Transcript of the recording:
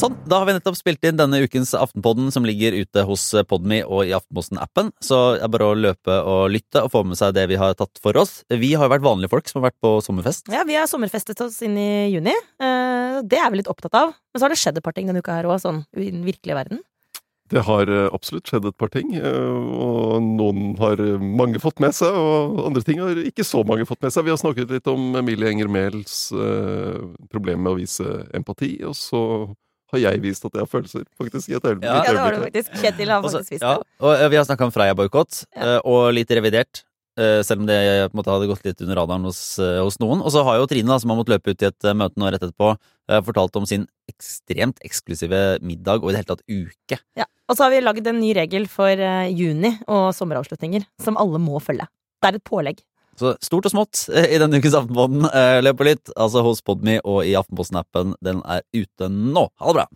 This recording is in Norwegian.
sånn, da har vi nettopp spilt inn denne ukens Aftenpodden som ligger ute hos Podme og i Aftenposten-appen. Så det er bare å løpe og lytte og få med seg det vi har tatt for oss. Vi har jo vært vanlige folk som har vært på sommerfest. Ja, vi har sommerfestet oss inn i juni. Eh, Det er vi litt opptatt av. Men så har det skjedd et par ting denne uka her òg, sånn i den virkelige verden. Det har eh, absolutt skjedd et par ting, eh, og noen har mange fått med seg, og andre ting har ikke så mange fått med seg. Vi har snakket litt om Emilie Enger Mehls eh, problem med å vise empati, og så har jeg vist at jeg har følelser, faktisk. i et øyeblikk. Ja, Ja, det har du faktisk. Kjetil har faktisk vist ja, det. og eh, vi har snakka om Freia-boikott, Ja. eh, og litt revidert. eh, Selv om det på en måte hadde gått litt under radaren hos, hos noen. Og så har jo Trine, da, som har måttet løpe ut i et møte nå rett etterpå, fortalt om sin ekstremt eksklusive middag og i det hele tatt uke. Ja. Og så har vi lagd en ny regel for juni og sommeravslutninger, som alle må følge. Det er et pålegg. Så stort og smått eh, i denne ukens Aftenpodden. Eh, Løp på litt, altså hos Podme og i Aftenposten-appen. Den er ute nå. Ha det bra!